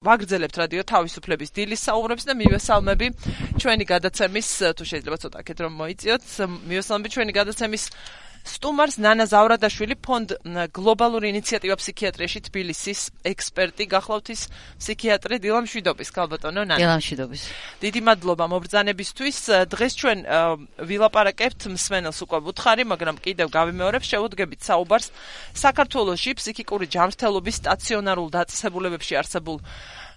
ვაგრძელებთ რადიო თავისუფლების დილის საუბრებს და მივესალმები. ჩვენი გადაცემის თუ შეიძლება ცოტა აქეთ რომ მოიწიოთ მივესალმები ჩვენი გადაცემის სტუმარს ნანა ზავრადაშვილი ფონდ გლობალური ინიციატივა ფსიქიატრიაში თბილისის ექსპერტი გახლავთ ის ფსიქიატრი დილამ შვიდობის ქალბატონო ნანა. დილამ შვიდობის დიდი მადლობა მობრძანებისთვის დღეს ჩვენ ვილაპარაკებთ მსმენელს უკვე ვუთხარი მაგრამ კიდევ გავიმეორებ შეუდგებით საუბარს. საქართველოსში ფსიქიკური ჯანმრთელობის სტაციონარულ დაწესებულებებში არსებულ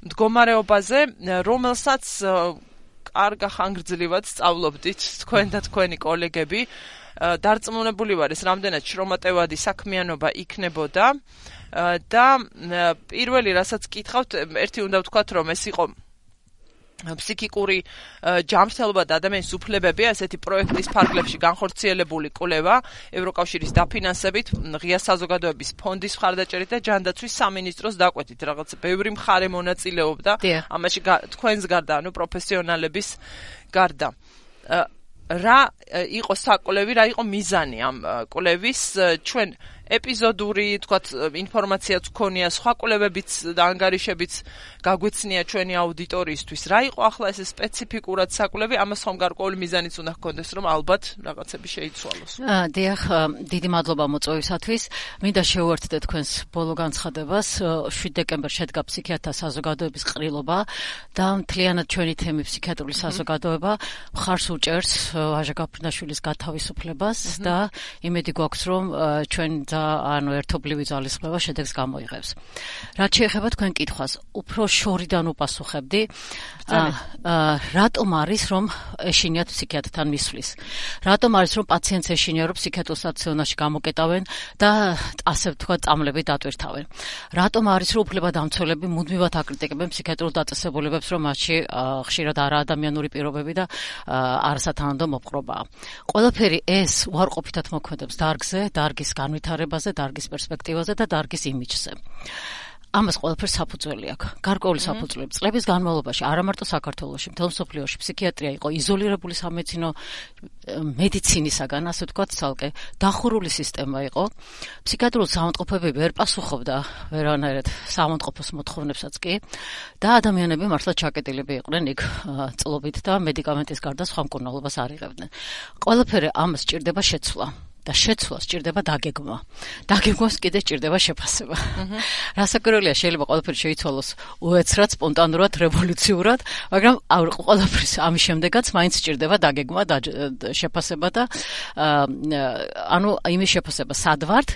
მდგომარეობაზე რომელსაც კარგა ხანგრძლივად სწავლობდით თქვენ და თქვენი კოლეგები დარწმუნებული ვარ ეს რამდენად შრომატევადი საქმიანობა იქნებოდა. და პირველი რასაც კითხავთ ერთი უნდა ვთქვათ რომ ეს იყო ფსიქიკური ჯანმრთელობა და ადამიანის უფლებები ასეთი პროექტის ფარგლებში განხორციელებული კვლევა ევროკავშირის დაფინანსებით ღია საზოგადოების ფონდის მხარდაჭერით და ჯანდაცვის სამინისტროს დაკვეთით რაღაც ბევრი მხარე მონაწილეობდა ამაში თქვენს გარდა ანუ პროფესიონალების გარდა რა იყო საკვლევი, რა იყო მიზანი ამ კვლევის ჩვენ ეპიზოდური, თქვათ, ინფორმაციაც გქონია, სხვა კვლევებიც და ანგარიშებიც გაგვეცნია ჩვენი აუდიტორიისთვის. რა იყო ახლა ეს სპეციფიკურად საკვლევი? ამას ხომ გარკვეული მიზანიც უნდა ჰქონდეს, რომ ალბათ რაღაცები შეიცვალოს. აა, დიახ, დიდი მადლობა მოწვევისათვის. მინდა შევუერთდე თქვენს ბოლო განცხადებას. 7 დეკემბერს შედგა ფსიქიატრთა საზოგადოების ყრილობა და მთლიანად ჩვენი თემი ფსიქიატრული საზოგადოება მხარს უჭერს ვაჟა გაფრინაშვილის გათავისუფლებას და იმედი გვაქვს, რომ ჩვენ და ანუ ერთობლივი ძალისხმევა შედეგს გამოიღებს. რაც შეეხება თქვენ კითხვას, უფრო შორიდან უპასუხებდი. აა რატომ არის რომ ეშინიათ ფსიქიატრთან მისვლის? რატომ არის რომ პაციენტს ეშინია რომ ფსიქიატრულ სტაციონარში გამოკეტავენ და ასე ვთქვა წამლები დატვირთავენ? რატომ არის რომ უფლება დამცველები მუდმივად აკრიტიკებენ ფსიქიატრულ დაწესებულებებს რომ მასში ხშირად არაადამიანური პირობები და არასათანადო მოპყრობაა? ყველაფერი ეს უარყოფითად მოქმედებს დარგზე, დარგის განვითარებას განვითარებაზე, დარგის პერსპექტივაზე და დარგის იმიჯზე. ამას ყველაფერს საფუძველი აქვს. გარკვეული საფუძვლები წლების განმავლობაში არამარტო საქართველოში, მთელ მსოფლიოში ფსიქიატრია იყო იზოლირებული სამედიცინო მედიცინისაგან, ასე ვთქვათ, ცალკე დახურული სისტემა იყო. ფსიქიატრულ სამონტყოფები ვერ პასუხობდა ვერანაირად სამონტყოფოს მოთხოვნებსაც კი და ადამიანები მართლა ჩაკეტილები იყვნენ იქ წლობით და მედიკამენტის გარდა სხვა მკურნალობას არ იღებდნენ. ყველაფერი ამას ჭირდება შეცვლა. და შეცვლა სჭირდება დაგეგმა. დაგეგმას კიდე სჭირდება შეფასება. რასაკვირველია, შეიძლება ყველაფერი შეიცვალოს უეცრად, სპონტანურად, რევოლუციურად, მაგრამ ყველაფრის ამის შემდეგაც მაინც სჭირდება დაგეგმა და შეფასება და ანუ იმის შეფასება სად ვართ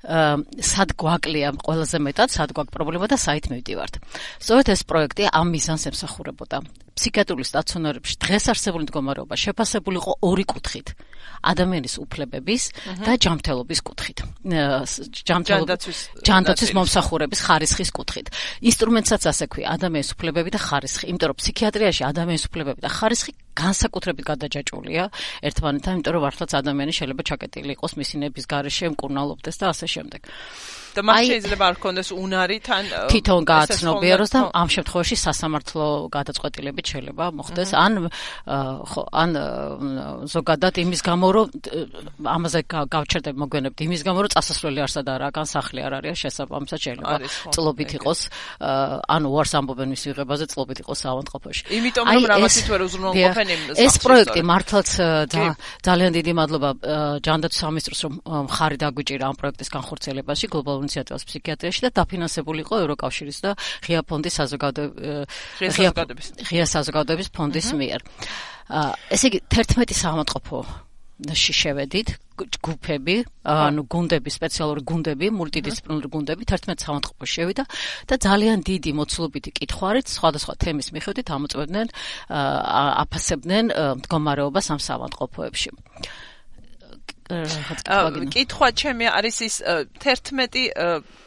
სად გვაკლია ყველაზე მეტად სად გვაქვს პრობლემა და საით მივდივართ. სწორედ ეს პროექტი ამ მიზანს ემსახურებოდა. ფსიქიატრული სტაციონარებში დღეს არსებული მდგომარეობა შეფასებული იყო ორი კუთხით. ადამიანის უფლებების და ჯანმრთელობის კუთხით. ჯანმრთელობის ჯანდაცვის მომსახურების ხარისხის კუთხით. ინსტრუმენტსაც ასე ქვია, ადამიანის უფლებები და ხარისხი. იმიტომ რომ ფსიქიატრიაში ადამიანის უფლებები და ხარისხი განსაკუთრებით გადაჯაჭვულია ერთმანეთთან, იმიტომ რომ მართლაც ადამიანი შეიძლება ჩაკეტილი იყოს მისი ნების გარეშე, მკურნალობდეს და ასე შემდეგ. და მას შეიძლება არ ქონდეს უნარი თან თვითონ გააცნობიეროს და ამ შემთხვევაში სასამართლო გადაწყვეტილებით შეიძლება მოხდეს. ან ხო ან ზოგადად იმის გამო რომ ამაზე გავჩერდები მოგვენებთ იმის გამო რომ წასასვლელი არსად არა განსახლი არ არის შესაბამისად შეიძლება წლობით იყოს ან უარს ამბობენ მის ვიღებაზე წლობით იყოს ავანტყოფოში იმიტომ რომ რამათით ვერ უზრუნველყოფენ იმ ეს პროექტი მართლაც ძალიან დიდი მადლობა ჯანდაცვის სამინისტროს რომ მხარი დაგვიჭირა ამ პროექტის განხორციელებაში გლობალურ ინიციატივას ფსიქიატრიაში და დაფინანსებული იყო ევროკავშირის და ღია ფონდის საზოგადოების ღია საზოგადოების ფონდის მიერ. ესე იგი 11 საავადმყოფო ში შევედით. ჯგუფები, ანუ გუნდები, სპეციალური გუნდები, მულტიდისციპლინური გუნდები 11 საავადმყოფო შევიდა და ძალიან დიდი მოცულობითი კითხვარით სხვადასხვა თემის მიხედვით ამოწმებდნენ აფასებდნენ მდგომარეობას ამ საავადმყოფოებში. კითხვა ჩემი არის ის 11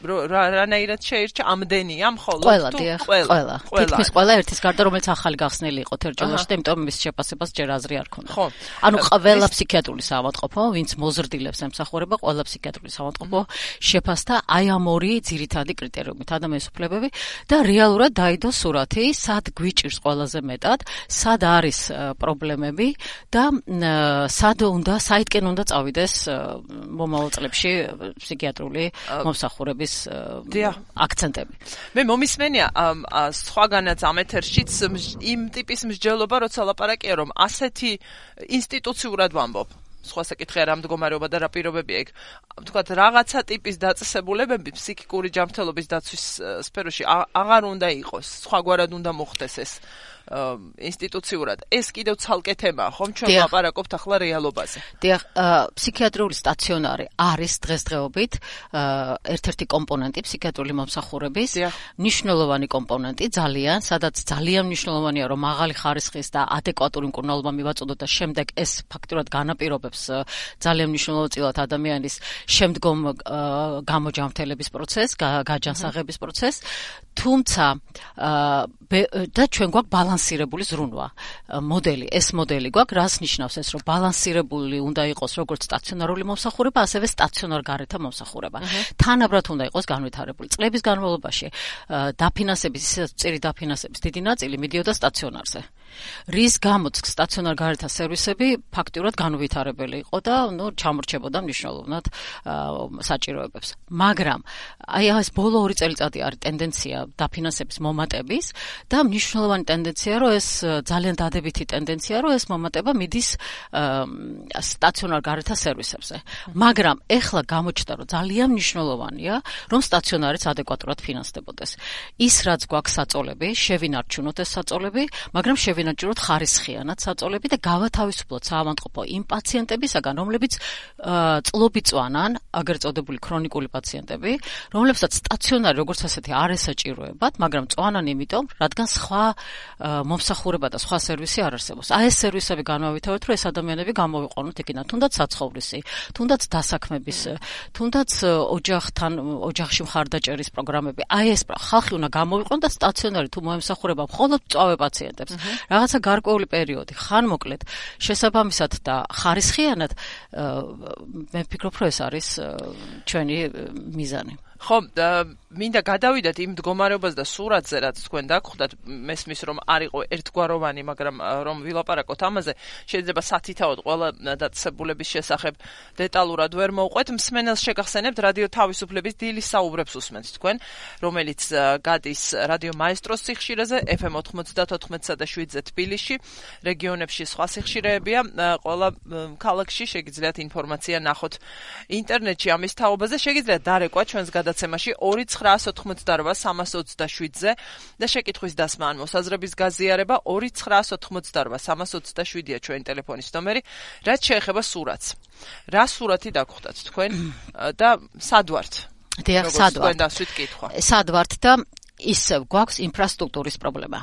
რანაირად შეირჩა ამდენია მხოლოდ ყველა ყველა თითქმის ყველა ერთის გარდა რომელიც ახალი გახსნილი იყო თერჯოლაში და იმიტომ მის შეფასებას ჯერ აზრი არ ქონდა. ხო. ანუ ყველა ფსიქიატრული საავადმყოფო ვინც მოზრდილებს ემსახურება ყველა ფსიქიატრული საავადმყოფო შეფასდა აი ამ ორი ძირითადი კრიტერიუმით ადამიანის უფლებები და რეალურად დაიდო სურათი სად გვიჭირს ყველაზე მეტად სად არის პრობლემები და სად უნდა საითკენ უნდა წავიდე გამოვიდეს მომავალ წლებში ფსიქიატრული მომსახურების აქცენტები. მე მომისმენია სხვაგანაც ამ ეთერშიც იმ ტიპის მსჯელობა როცა ლაპარაკია რომ ასეთი ინსტიტუციურად ვამბობ სხვა საკითხია რა მდგომარეობა და რა პირობებია იქ. თქვათ რაღაცა ტიპის დაწესებულებები ფსიქიკური ჯანმრთელობის დაცვის სფეროში აღარ უნდა იყოს, სხვაგვარად უნდა მოხდეს ეს. ინსტიტუციურად. ეს კიდევ ცალკე თემაა ხომ? ჩვენ ვაპარაკობთ ახლა რეალობაზე. დიახ ფსიქიატრიული სტაციონარი არის დღესდღეობით ერთ-ერთი კომპონენტი ფსიქიატრული მომსახურების. ნიშნულოვანი კომპონენტი ძალიან სადაც ძალიან ნიშნულოვანია რომ მაღალი ხარისხის და ადეკვატური მკურნალობა მივაწოდოთ და შემდეგ ეს ფაქტურად განაპირობებს ძალიან მნიშვნელოვანად ადამიანის შემდგომ გამოჯანმრთელების პროცესს გაჯანსაღების პროცესს. თუმცა და ჩვენ გვაქვს ბალანსირებული ზრუნვა. მოდელი ეს მოდელი გვაქვს რას ნიშნავს ეს რომ ბალანსირებული უნდა იყოს როგორც სტაციონარული მომსახურება ასევე სტაციონარ გარეთა მომსახურება. თანაბრად უნდა იყოს განვითარებული. წლების განმავლობაში დაფინანსების ისე წირი დაფინანსების დიდი ნაწილი მიდიოდა სტაციონარზე რის გამოც სტაციონარ გარეთა სერვისები ფაქტიურად განვითარებელი იყო და ნუ ჩამორჩებოდა მნიშვნელოვნად საჭიროებებს. მაგრამ აი ეს ბოლო ორი წელიწადი არის ტენდენცია დაფინანსების მომატების და მნიშვნელოვანი ტენდენცია რომ ეს ძალიან დადებითი ტენდენცია რომ ეს მომატება მიდის სტაციონარ გარეთა სერვისებზე. მაგრამ ეხლა გამოჩნდა რომ ძალიან მნიშვნელოვანია რომ სტაციონარიც ადეკვატურად ფინანსდებოდეს. ის რაც გვაქვს საწოლები, შევინარჩუნოთ ეს საწოლები, მაგრამ შევ შევინაჭროთ ხარისხიანად საწოლები და გავათავისუფლოთ საავადმყოფო იმ პაციენტებისაგან, რომლებიც წლობი წვანან, აგერ წოდებული ქრონიკული პაციენტები, რომლებსაც სტაციონარი როგორც ასეთი არ ესაჭიროებათ, მაგრამ წვანან იმიტომ, რადგან სხვა მომსახურება და სხვა სერვისი არ არსებობს. აი ეს სერვისები განვავითაროთ, რომ ეს ადამიანები გამოვიყვანოთ იქიდან, თუნდაც საცხოვრისი, თუნდაც დასაქმების, თუნდაც ოჯახთან, ოჯახში მხარდაჭერის პროგრამები. აი ეს ხალხი უნდა გამოვიყვანოთ და სტაციონარი თუ მოემსახურება მხოლოდ წავე პაციენტებს. რაღაცა გარკვეული პერიოდი ხან მოკლედ შესაბამისად და ხარისხიანად მე ვფიქრობ რომ ეს არის ჩვენი მიზანი. ხო მინდა გადავიდეთ იმ მდგომარეობას და სურათზე რაც თქვენ დაგხვდათ. მესმის რომ არ იყო ერთგვაროვანი მაგრამ რომ ვილაპარაკოთ ამაზე შეიძლება სათითაოდ ყველა დაწესებულების შესახებ დეტალურად ვერ მოუყვეთ მსმენელს შეგახსენებთ რადიო თავისუფლების დილის საუბრებს უსმენთ თქვენ რომელიც გადის რადიო მაესტროს სიხშირეზე FM 94-სა და 7-ზე თბილისში. რეგიონებში სხვა სიხშირეებია. ყველა ქალაქში შეგიძლიათ ინფორმაცია ნახოთ ინტერნეტში ამის თაობაზე. შეგიძლიათ დარეკვა ჩვენს გადაცემაში 2 988-327-ზე და შეკითხვის დასმა ან მოსაზრების გაზიარება 298-327-ია ჩვენი ტელეფონის ნომერი, რაც შეეხება სურათს. რა სურათი დაგხვდათ თქვენ და სად ვართ? დიახ, სად ვართ? თქვენ დასვით კითხვა. სად ვართ და ისევ გვაქვს ინფრასტრუქტურის პრობლემა.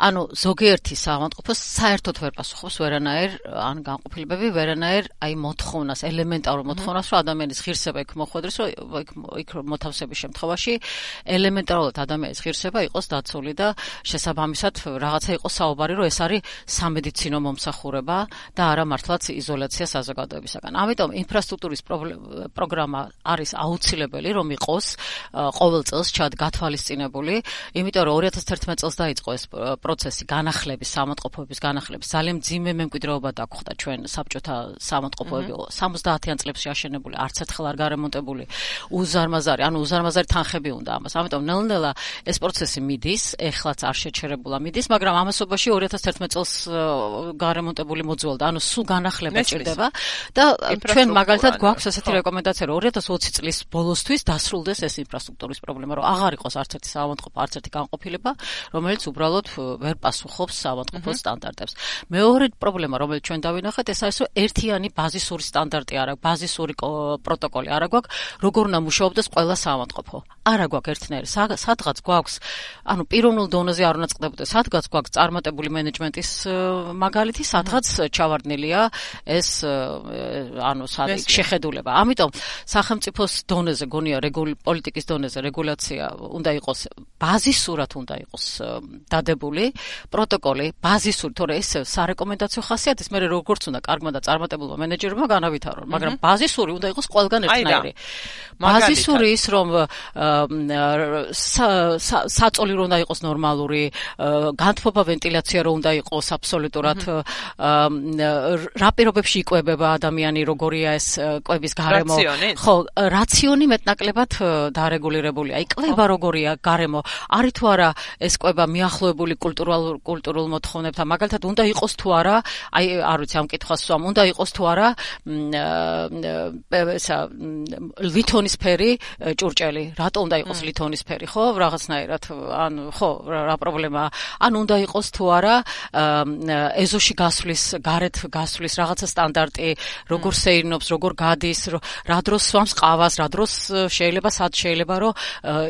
ანუ ზოგიერთი საავადმყოფო საერთოდ ვერ პასუხობს ვერანაირ ან განყოფილებები ვერანაირ აი მოთხოვნას ელემენტარულ მოთხოვნას რომ ადამიანის ღირსება იქ მოხვედროს რომ იქ იქ მოთავსების შემთხვევაში ელემენტარულად ადამიანის ღირსება იყოს დაცული და შესაბამისად რაღაცა იყოს საუბარი რომ ეს არის სამედიცინო მომსახურება და არა მართლაც იზოლაცია საზოგადოებისაგან. ამიტომ ინფრასტრუქტურის პროგრამა არის აუცილებელი რომ იყოს ყოველ წელს ჩად გათვალისწინებული, იმიტომ რომ 2011 წელს დაიწყო ეს პროცესი განახლების, სამოწყოფოების განახლების. ძალიან ძიმე მემკვიდრეობა დაგხვდა ჩვენ საბჭოთა სამოწყოფოები 70-იან წლებში აშენებული, არც ერთხელ არ გარემონტებული, უზარმაზარი, ანუ უზარმაზარი თანხები უნდა ამას. ამიტომ ნელ-ნელა ეს პროცესი მიდის, ეხლაც არ შეჩერებულა მიდის, მაგრამ ამასობაში 2011 წელს გარემონტებული მოძველდა, ანუ სულ განახლება ჭირდება და ჩვენ მაგალითად გვაქვს ასეთი რეკომენდაცია, რომ 2020 წლის ბოლოსთვის დასრულდეს ეს ინფრასტრუქტურის პრობლემა, რომ აღარ იყოს არც ერთი სამოწყოფო, არც ერთი განყოფილება, რომელიც უბრალოდ ვერ პასუხობს საავადმყოფო სტანდარტებს. მეორე პრობლემა, რომელიც ჩვენ დავინახეთ, ეს არის, რომ ერთიანი ბაზისური სტანდარტი არა, ბაზისური პროტოკოლი არა გვაქვს, როგორ უნდა მუშაობდეს ყველა საავადმყოფო. არა გვაქვს ერთნაირი. სადღაც გვაქვს, ანუ პიროვნულ დონეზე არ უნდა წყდებოდეს. სადღაც გვაქვს წარმატებული მენეჯმენტის მაგალითი, სადღაც ჩავარდნილია ეს ანუ სადი შეხედულება. ამიტომ სახელმწიფოს დონეზე გონია რეგული პოლიტიკის დონეზე რეგულაცია უნდა იყოს ბაზისურად უნდა იყოს დადებული პროტოკოლი, პროტოკოლი ბაზისური, თორე ეს სარეკომენდაციო ხასიათის მე როგორც უნდა კარგმა და წარმატებულმა მენეჯერმა განავითარონ, მაგრამ ბაზისური უნდა იყოს ყველგან ერთნაირი. ბაზისური ის რომ საწოლი რომ უნდა იყოს ნორმალური, განთფობა ვენტილაცია რომ უნდა იყოს აბსოლუტურად რა პირობებში იკვებება ადამიანი, როგორია ეს კვების გარემო? ხო, რაციონი მეტნაკლებად დარეგულირებულია. აი კვება როგორია გარემო? არის თუ არა ეს კვება მიახლოებული კულტურულ კულტურულ მოთხოვნებთან? მაგალითად, უნდა იყოს თუ არა, აი არ ვიცი ამ კითხვას სვამ, უნდა იყოს თუ არა ესა ლითონისფერი ჭურჭელი. რატო უნდა იყოს ლითონისფერი, ხო? რაღაცნაირად ან ხო, რა პრობლემაა? ან უნდა იყოს თუ არა ეზოში გასვლის, გარეთ გასვლის რაღაცა სტანდარტი, როგორ შეინობს, როგორ გადის, რა დროს სვამს ყავას, რა დროს შეიძლება სად შეიძლება რომ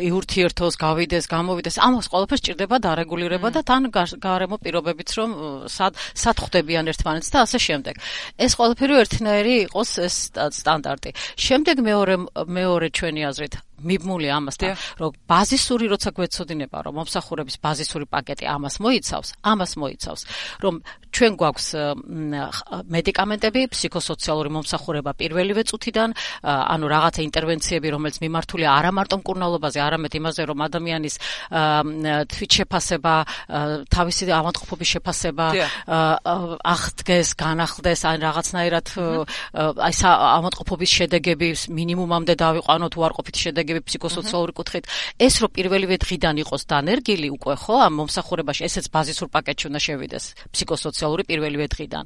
იურთიერთოს, გავიდეს, გამოვიდეს. ამას ყველაფერს ჭირდება დარეგულირება და თან გარემო პირობებიც რომ სად სად ხვდებიან ერთმანეთს და ასე შემდეგ. ეს ყველაფერი ერთნაირი იყოს ეს სტანდარტი. შემდეგ მეორე მეორე ჩვენი აზრით მიბმული ამასთან, რომ ბაზისური როცა გვეცოდინება, რომ მომსახურების ბაზისური პაკეტი ამას მოიცავს, ამას მოიცავს, რომ ჩვენ გვაქვს მედიკამენტები, ფსიქოსოციალური მომსახურება პირველივე წუთიდან, ანუ რაღაცა ინტერვენციები, რომელიც მიმართულია არა მარტო მკურნალობაზე, არამედ იმაზე, რომ ადამიანის თვით შეფასება, თავისი ავადმყოფობის შეფასება აღდგეს, განახლდეს, ან რაღაცნაირად აი ავადმყოფობის შედეგები მინიმუმამდე დავიყვანოთ უარყოფითი შედეგები ფსიქოსოციალური კუთხით. ეს რო პირველივე დღიდან იყოს დანერგილი უკვე ხო ამ მომსახურებაში, ესეც ბაზისურ პაკეტში უნდა შევიდეს ფსიქოსოციალური სოციალური პირველივე დღიდან.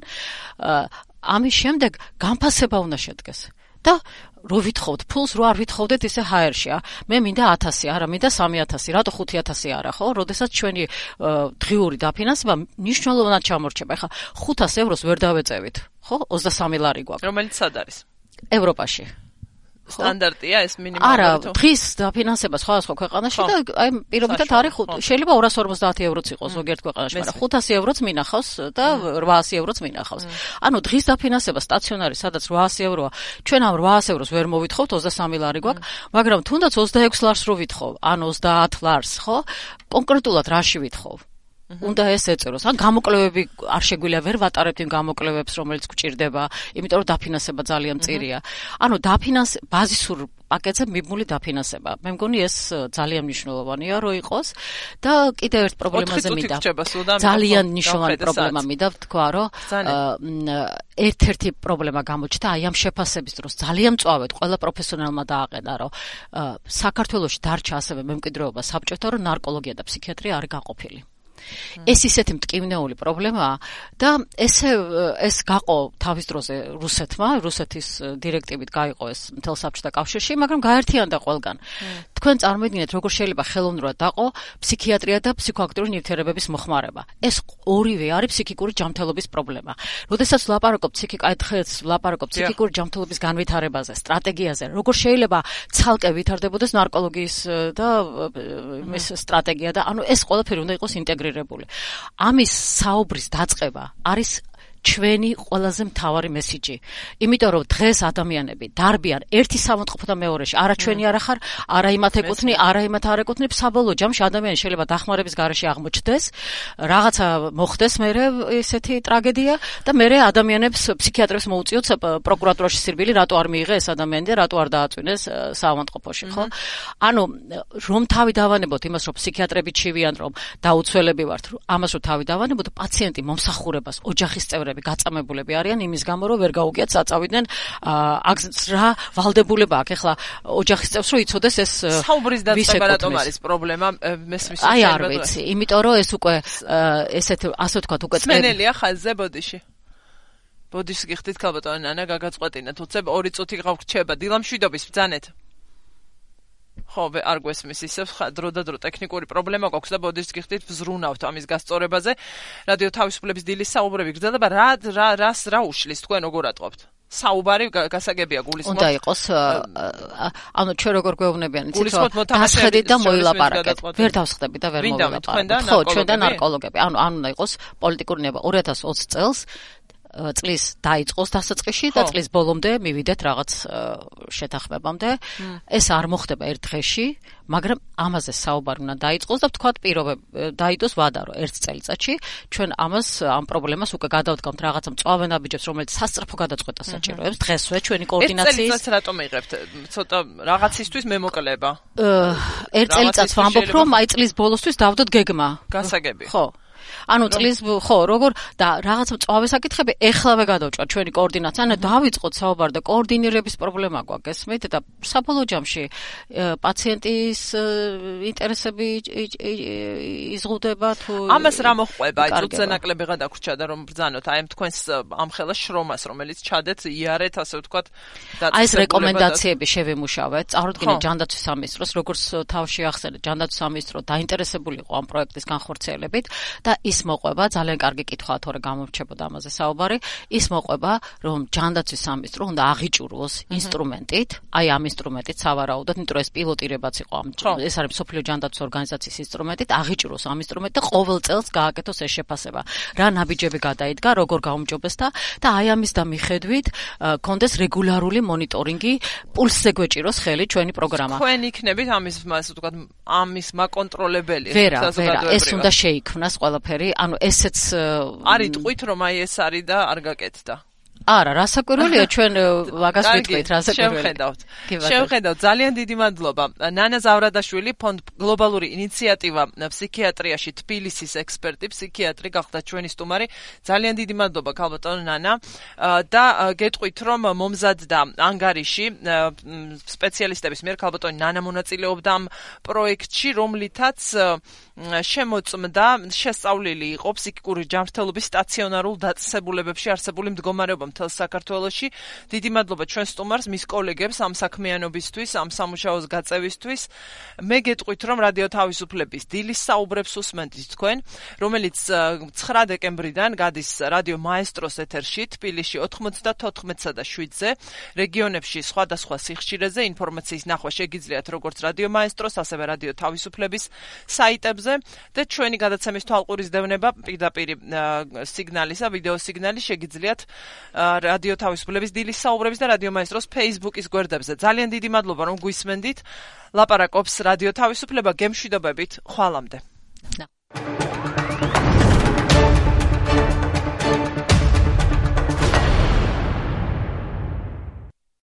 ამის შემდეგ განფასება უნდა შედგეს. და რო ვითხოვთ ფულს, რო არ ვითხოვდეთ ისე HR-შია. მე მინდა 1000, არა მინდა 3000, რატო 5000 არა, ხო? როდესაც ჩვენი დღიური დაფინანსება მნიშვნელოვნად ჩამორჩება. ეხლა 500 ევროს ვერ დავეწევით, ხო? 23 ლარი გვაქვს. რომელიც სად არის? ევროპაში. სტანდარტია ეს მინიმალური არა დღის დაფინანსება სხვადასხვა ქვეყანაში და აი პირობითად არის შეიძლება 250 ევროც იყოს ზოგიერთ ქვეყანაში მაგრამ 500 ევროც მინახავს და 800 ევროც მინახავს. ანუ დღის დაფინანსება სტაციონარი სადაც 800 ევროა. ჩვენ ამ 800 ევროს ვერ მოვითხოვთ 23 ლარი გვაქვს მაგრამ თუნდაც 26 ლარს რო ვითხოვ? ან 30 ლარს ხო? კონკრეტულად რაში ვითხოვ უნდა ეს ეწეროს. ან გამოკლებები არ შეგვიძლია ვერ ვატარებთ იმ გამოკლებებს, რომელიც გვჭირდება, იმიტომ რომ დაფინანსება ძალიან მწირია. ანუ დაფინანს ბაზისურ პაკეტზე მიბმული დაფინანსება. მე მგონი ეს ძალიან მნიშვნელოვანია რომ იყოს და კიდევ ერთ პრობლემაზე მინდა. ძალიან მნიშვნელოვანი პრობლემა მინდა თქვა, რომ ერთ-ერთი პრობლემა გამოჩნდა აი ამ შეფასების დროს. ძალიან მწვავედ ყველა პროფესიონალმა დააყენა, რომ საქართველოსში დარჩა ასევე მემკვიდრეობა საბჭოთა რომ ნარკოლოგია და ფსიქიატრია არ გაყოფილი. ეს ისეთი მტკივნეული პრობლემაა და ესე ეს გაყო თავის დროზე რუსეთმა, რუსეთის დირექტივით გაიყო ეს მთელ საბჭოთა კავშირში, მაგრამ გაერთიანდა ყველგან. თქვენ წარმოიდგინეთ, როგორ შეიძლება ხელოვნურად დაყო ფსიქიატრია და ფსიქოაქტიური ნივთიერებების მოხმარება. ეს ორივე არის ფსიქიკური ჯანმრთელობის პრობლემა. როდესაც ლაპარაკობ ფსიქიკაითხეს, ლაპარაკობ ფსიქიკური ჯანმრთელობის განვითარებაზე, სტრატეგიაზე, როგორ შეიძლება ცალკე ვითარდებოდეს ნარკოლოგიის და ეს სტრატეგია და ანუ ეს ყველაფერი უნდა იყოს ინტეგრირებული ინტეგრირებული. ამის საუბრის დაწყება არის ჩვენი ყველაზე მთავარი მესიჯი. იმიტომ რომ დღეს ადამიანები დარბიან ერთი სამოწყო და მეორეში, არა ჩვენი არა ხარ, არა იმათ ეკუთვნი, არა იმათ არ ეკუთვნი, საბოლოო ჯამში ადამიანი შეიძლება დახმარების garaში აღმოჩნდეს, რაღაცა მოხდეს მერე ესეთი ტრაგედია და მერე ადამიანებს ფსიქიატრებს მოუწიოთ პროკურატურაში სირბილი, რატო არ მიიღე ეს ადამიანი და რატო არ დააწვინეს სამოწყოში, ხო? ანუ რომ თავი დავანებოთ იმას, რომ ფსიქიატრები ჩივიან, რომ დაუცველები ვართ, ამას რომ თავი დავანებოთ, პაციენტი მომსახურებას, ოჯახის წევრები ადამიანები გაწამებულები არიან. იმის გამო რომ ვერ გაუგიათ საწავიდნენ აქ რა ვალდებულება აქვს ეხლა ოჯახის წევრს რომ იცოდეს ეს საუბრის დაწყება რატომ არის პრობლემა მესმის აი არ ვიცი. იმიტომ რომ ეს უკვე ესეთ ასე ვთქვათ უკვე წმენელია ხაზზე ბოდიში. ბოდიშს გიხდით ქალბატონი ნანა გაგაწყვეტინეთ უცებ ორი წუთი გავრჩება დილამშვიდობის ბძანეთ ხო, არ გვესმის ისევ დრო და დრო ტექნიკური პრობლემა გვაქვს და ბოდიშს გიხდით ვზრუნავთ ამის გასწორებაზე. რადიო თავისუფლების დილის საუბრები გრძელდება რა რა რას რა უშლის თქვენ როგორ ატყობთ? საუბარი გასაგებია გულისხმობ. უნდა იყოს ანუ ჩვენ როგორ გვეუბნებიან იცით დასხედით და მოილაპარაკეთ. ვერ დავსხდები და ვერ მოილაპარაკეთ. ხო, ჩვენ და ნარკოლოგები. ანუ ან უნდა იყოს პოლიტიკური ნება 2020 წელს წლის დაიწყოს დასაწყისში და წლის ბოლომდე მივიდეთ რაღაც შეთანხმებამდე. ეს არ მოხდება ერთ დღეში, მაგრამ ამაზე საუბარი უნდა დაიწყოს და ვთქვათ პირობებ დაიდოს ვადა რომ ერთ წელიწადში. ჩვენ ამას ამ პრობლემას უკვე გადავდგამთ რაღაცა მწვავე ნაბიჯებს რომელიც სასწრაფო გადაწყვეტა საჭიროებს. დღესვე ჩვენი კოორდინაციის ერთ წელიწადს რატომ იღებთ? ცოტა რაღაცისთვის მემოკლება. ერთ წელიწადს ვამბობ რომ აი წლის ბოლოსთვის დავდოთ გეგმა. გასაგები. ხო ანუ წლის ხო როგორ და რაღაცა წავე საკითხები ეხლავე გადავჭვა ჩვენი კოორდინაცია ანუ დავიწყოთ საუბარ და კოორდინირების პრობლემა გვაქვს ესმით და საბოლოო ჯამში პაციენტის ინტერესები იზღუდება თუ ამას რა მოხდება აი თუცა ნაკლები გადაგვრჩა და რომ ბრძანოთ. აი თქვენს ამ ხელას შრომას რომელიც ჩადეთ იარეთ ასე ვთქვათ და აი ეს რეკომენდაციები შევემუშავეთ წარუდგინეთ ჯანდაცვის სამინისტროს როგორც თავში ახსენეთ ჯანდაცვის სამინისტრო დაინტერესებული იყო ამ პროექტის განხორციელებით და ის მოყვება, ძალიან კარგი კითხვაა, თორე გამორჩებოდა ამაზე საუბარი, ის მოყვება, რომ ჯანდაცვის სამინისტრო უნდა აღიჭუროს ინსტრუმენტით, აი ამ ინსტრუმენტით სავარაუდოდ, იმიტომ ეს პილოტირებაც იყო ამ ეს არის სოფლიო ჯანდაცვის ორგანიზაციის ინსტრუმენტით, აღიჭუროს ამ ინსტრუმენტით და ყოველ წელს გააკეთოს ეს შეფასება. რა ნაბიჯები გადაიდგა, როგორ გაუმჯობესდა და აი ამის და მიხედვით კონდეს რეგულარული მონიტორინგი, პულსზე გვეჭიროს ხელი ჩვენი პროგრამა. თქვენ იქნებით ამის ასე ვთქვათ, ამის მაკონტროლებელი, ვერა, ვერა, ეს უნდა შეიქმნას ყველა ყველაფერი, ანუ ესეც არის ტყვით რომ აი ეს არის და არ გაკეთდა. არა, რასაკვირველია ჩვენ ვაგას ვიტყვით, რასაკვირველია. შევხედავთ. შევხედავთ. ძალიან დიდი მადლობა. ნანა ზავრადაშვილი, ფონდ გლობალური ინიციატივა ფსიქიატრიაში თბილისის ექსპერტი, ფსიქიატრი გახდა ჩვენი სტუმარი. ძალიან დიდი მადლობა, ქალბატონ ნანა. და გეტყვით, რომ მომზადდა ანგარიში სპეციალისტების მიერ ქალბატონი ნანა მონაწილეობდა ამ პროექტში, რომლითაც შემოწმდა შესწავლილი იყო ფსიქიკური ჯანმრთელობის სტაციონარულ დაწესებულებებში არსებული მდგომარეობა მთელ საქართველოში. დიდი მადლობა ჩვენ სტუმარს, მის კოლეგებს ამ საქმიანობისთვის, ამ სამუშაოს გაწევისთვის. მე გეტყვით, რომ რადიო თავისუფლების დილის საუბრებს უსმენთ თქვენ, რომელიც 9 დეკემბრიდან გადის რადიო მაესტროს ეთერში თბილისში 94-სა და 7-ზე, რეგიონებში სხვადასხვა სიხშირეზე ინფორმაციის ნახვა შეგიძლიათ როგორც რადიო მაესტროს, ასევე რადიო თავისუფლების საიტებზე ფონზე და ჩვენი გადაცემის თვალყურის დევნება პირდაპირ სიგნალისა, ვიდეო სიგნალი შეგიძლიათ რადიო თავისუფლების დილის საუბრების და რადიო მაესტროს Facebook-ის გვერდებზე. ძალიან დიდი მადლობა რომ გვისმენდით. ლაპარაკობს რადიო თავისუფლება გემშვიდობებით. ხვალამდე.